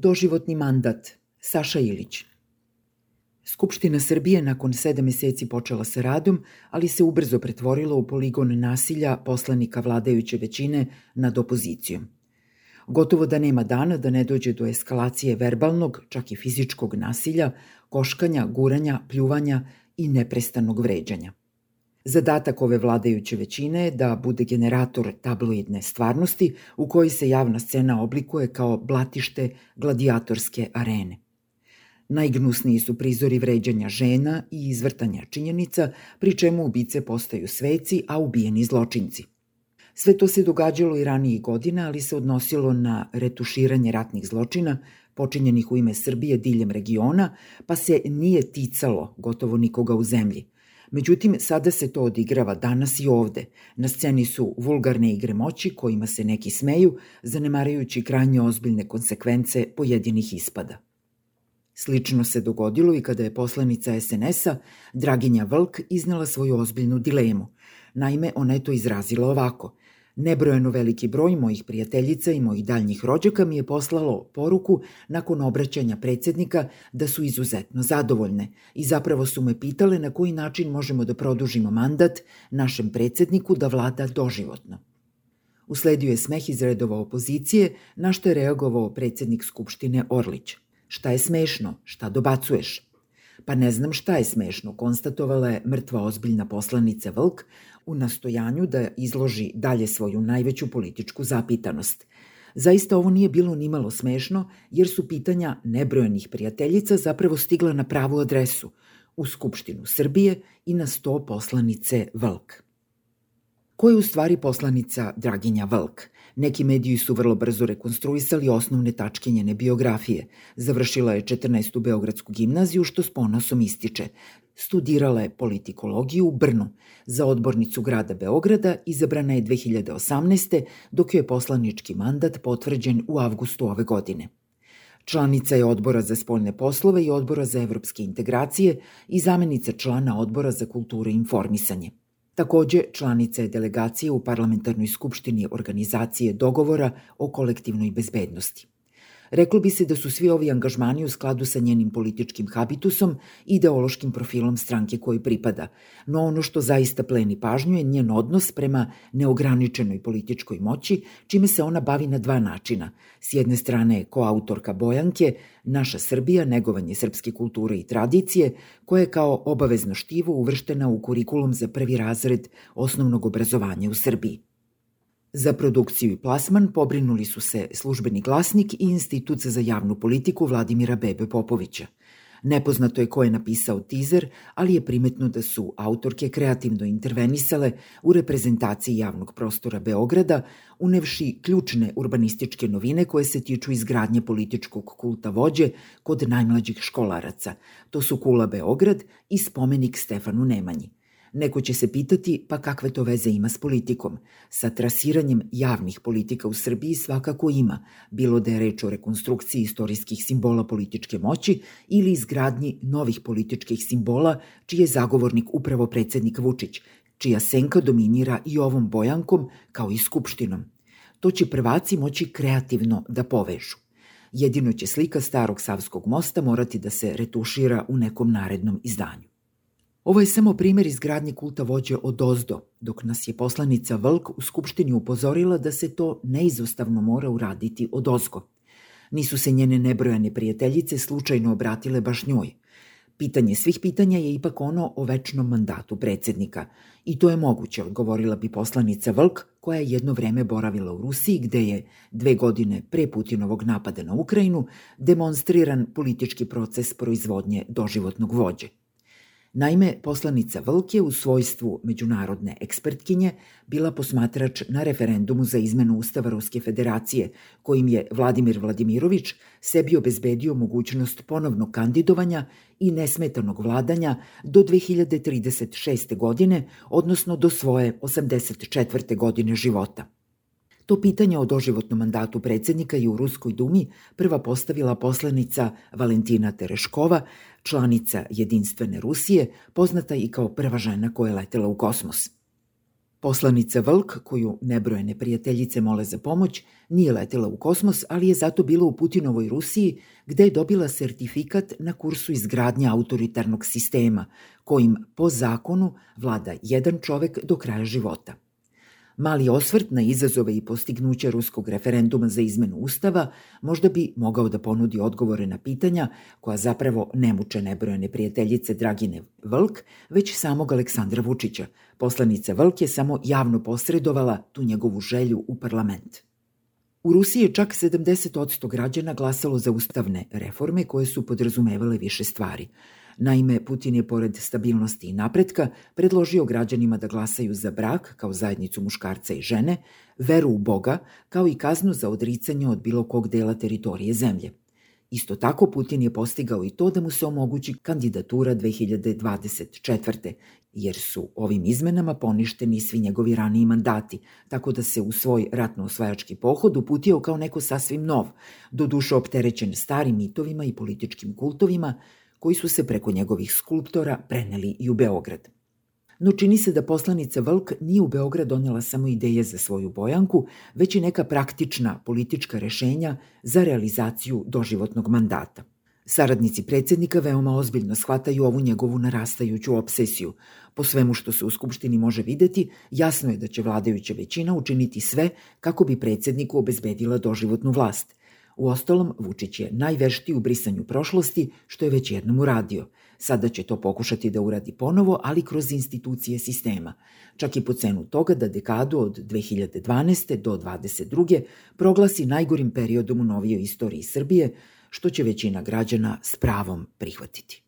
Doživotni mandat Saša Ilić Skupština Srbije nakon sedam meseci počela sa radom, ali se ubrzo pretvorila u poligon nasilja poslanika vladajuće većine nad opozicijom. Gotovo da nema dana da ne dođe do eskalacije verbalnog, čak i fizičkog nasilja, koškanja, guranja, pljuvanja i neprestanog vređanja. Zadatak ove vladajuće većine je da bude generator tabloidne stvarnosti u kojoj se javna scena oblikuje kao blatište gladijatorske arene. Najgnusniji su prizori vređanja žena i izvrtanja činjenica, pri čemu ubice postaju sveci, a ubijeni zločinci. Sve to se događalo i ranijih godina, ali se odnosilo na retuširanje ratnih zločina počinjenih u ime Srbije diljem regiona, pa se nije ticalo gotovo nikoga u zemlji – Međutim, sada se to odigrava danas i ovde. Na sceni su vulgarne igre moći kojima se neki smeju, zanemarajući krajnje ozbiljne konsekvence pojedinih ispada. Slično se dogodilo i kada je poslanica SNS-a Draginja Vlk iznala svoju ozbiljnu dilemu. Naime, ona je to izrazila ovako – Nebrojeno veliki broj mojih prijateljica i mojih daljnjih rođaka mi je poslalo poruku nakon obraćanja predsednika da su izuzetno zadovoljne i zapravo su me pitale na koji način možemo da produžimo mandat našem predsedniku da vlada doživotno. Usledio je smeh iz redova opozicije, na što je reagovao predsednik Skupštine Orlić. Šta je smešno? Šta dobacuješ? Pa ne znam šta je smešno, konstatovala je mrtva ozbiljna poslanica Vlk u nastojanju da izloži dalje svoju najveću političku zapitanost. Zaista ovo nije bilo nimalo smešno, jer su pitanja nebrojenih prijateljica zapravo stigla na pravu adresu, u Skupštinu Srbije i na sto poslanice Vlk. Ko je u stvari poslanica Draginja Vlk? Neki mediji su vrlo brzo rekonstruisali osnovne tačke njene biografije. Završila je 14. Beogradsku gimnaziju, što s ponosom ističe. Studirala je politikologiju u Brnu. Za odbornicu grada Beograda izabrana je 2018. dok je poslanički mandat potvrđen u avgustu ove godine. Članica je odbora za spoljne poslove i odbora za evropske integracije i zamenica člana odbora za kulturu i informisanje. Takođe, članica je delegacije u Parlamentarnoj skupštini organizacije dogovora o kolektivnoj bezbednosti. Reklo bi se da su svi ovi angažmani u skladu sa njenim političkim habitusom i ideološkim profilom stranke koji pripada, no ono što zaista pleni pažnju je njen odnos prema neograničenoj političkoj moći, čime se ona bavi na dva načina. S jedne strane je koautorka Bojanke, Naša Srbija, negovanje srpske kulture i tradicije, koja je kao obavezno štivo uvrštena u kurikulum za prvi razred osnovnog obrazovanja u Srbiji. Za produkciju i plasman pobrinuli su se službeni glasnik i Institut za javnu politiku Vladimira Bebe Popovića. Nepoznato je ko je napisao tizer, ali je primetno da su autorke kreativno intervenisale u reprezentaciji javnog prostora Beograda, unevši ključne urbanističke novine koje se tiču izgradnje političkog kulta vođe kod najmlađih školaraca. To su Kula Beograd i spomenik Stefanu Nemanji. Neko će se pitati pa kakve to veze ima s politikom. Sa trasiranjem javnih politika u Srbiji svakako ima, bilo da je reč o rekonstrukciji istorijskih simbola političke moći ili izgradnji novih političkih simbola, čiji je zagovornik upravo predsednik Vučić, čija senka dominira i ovom bojankom kao i skupštinom. To će prvaci moći kreativno da povežu. Jedino će slika starog Savskog mosta morati da se retušira u nekom narednom izdanju. Ovo je samo primer izgradnje kulta vođe od ozdo, dok nas je poslanica Vlk u Skupštini upozorila da se to neizostavno mora uraditi od ozgo. Nisu se njene nebrojane prijateljice slučajno obratile baš njoj. Pitanje svih pitanja je ipak ono o večnom mandatu predsednika. I to je moguće, odgovorila bi poslanica Vlk, koja je jedno vreme boravila u Rusiji, gde je dve godine pre Putinovog napada na Ukrajinu demonstriran politički proces proizvodnje doživotnog vođe. Naime, poslanica Vlk je u svojstvu međunarodne ekspertkinje bila posmatrač na referendumu za izmenu Ustava Ruske federacije, kojim je Vladimir Vladimirović sebi obezbedio mogućnost ponovnog kandidovanja i nesmetanog vladanja do 2036. godine, odnosno do svoje 84. godine života. To pitanje o doživotnom mandatu predsednika je u Ruskoj dumi prva postavila poslanica Valentina Tereškova, članica Jedinstvene Rusije, poznata i kao prva žena koja je letela u kosmos. Poslanica Vlk, koju nebrojene prijateljice mole za pomoć, nije letela u kosmos, ali je zato bila u Putinovoj Rusiji, gde je dobila sertifikat na kursu izgradnje autoritarnog sistema, kojim po zakonu vlada jedan čovek do kraja života – Mali osvrt na izazove i postignuća ruskog referenduma za izmenu ustava možda bi mogao da ponudi odgovore na pitanja koja zapravo ne muče nebrojene prijateljice Dragine Vlk, već samog Aleksandra Vučića. Poslanica Vlk je samo javno posredovala tu njegovu želju u parlament. U Rusiji je čak 70% građana glasalo za ustavne reforme koje su podrazumevale više stvari – Naime, Putin je pored stabilnosti i napretka predložio građanima da glasaju za brak kao zajednicu muškarca i žene, veru u Boga, kao i kaznu za odricanje od bilo kog dela teritorije zemlje. Isto tako Putin je postigao i to da mu se omogući kandidatura 2024. jer su ovim izmenama poništeni svi njegovi raniji mandati, tako da se u svoj ratno-osvajački pohod uputio kao neko sasvim nov, doduše opterećen starim mitovima i političkim kultovima, koji su se preko njegovih skulptora preneli i u Beograd. No čini se da poslanica Vlk nije u Beograd donela samo ideje za svoju bojanku, već i neka praktična politička rešenja za realizaciju doživotnog mandata. Saradnici predsednika veoma ozbiljno shvataju ovu njegovu narastajuću obsesiju. Po svemu što se u Skupštini može videti, jasno je da će vladajuća većina učiniti sve kako bi predsedniku obezbedila doživotnu vlast. U ostalom, Vučić je najveštiji u brisanju prošlosti, što je već jednom uradio. Sada će to pokušati da uradi ponovo, ali kroz institucije sistema. Čak i po cenu toga da dekadu od 2012. do 2022. proglasi najgorim periodom u novijoj istoriji Srbije, što će većina građana s pravom prihvatiti.